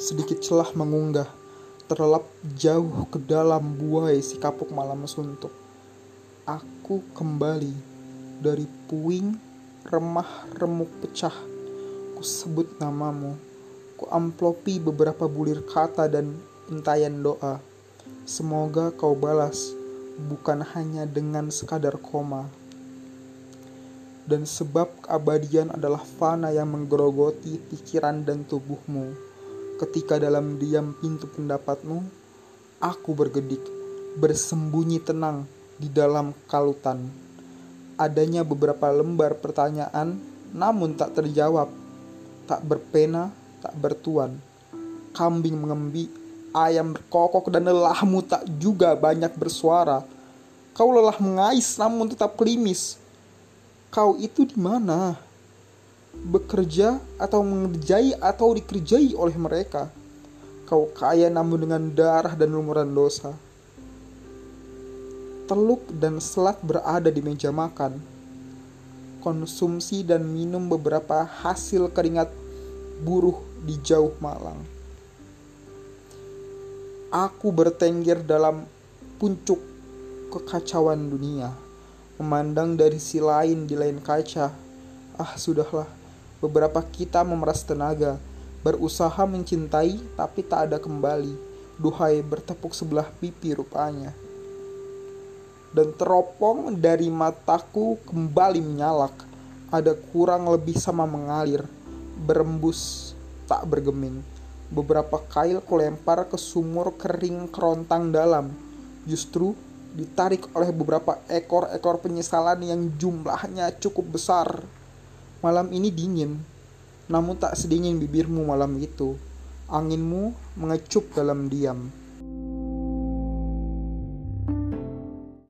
Sedikit celah mengunggah, terlelap jauh ke dalam buai si kapuk malam suntuk. Aku kembali dari puing remah remuk pecah. Ku sebut namamu. Ku amplopi beberapa bulir kata dan entayan doa. Semoga kau balas, bukan hanya dengan sekadar koma. Dan sebab keabadian adalah fana yang menggerogoti pikiran dan tubuhmu Ketika dalam diam pintu pendapatmu, aku bergedik, bersembunyi tenang di dalam kalutan. Adanya beberapa lembar pertanyaan, namun tak terjawab, tak berpena, tak bertuan. Kambing mengembi, ayam berkokok, dan lelahmu tak juga banyak bersuara. Kau lelah mengais, namun tetap klimis. Kau itu di mana? Bekerja atau mengerjai atau dikerjai oleh mereka. Kau kaya namun dengan darah dan lumuran dosa. Teluk dan selat berada di meja makan. Konsumsi dan minum beberapa hasil keringat buruh di jauh Malang. Aku bertengger dalam puncuk kekacauan dunia, memandang dari si lain di lain kaca. Ah, sudahlah Beberapa kita memeras tenaga, berusaha mencintai tapi tak ada kembali. Duhai bertepuk sebelah pipi rupanya. Dan teropong dari mataku kembali menyalak. Ada kurang lebih sama mengalir, berembus, tak bergeming. Beberapa kail kulempar ke sumur kering kerontang dalam. Justru ditarik oleh beberapa ekor-ekor penyesalan yang jumlahnya cukup besar. Malam ini dingin, namun tak sedingin bibirmu malam itu. Anginmu mengecup dalam diam.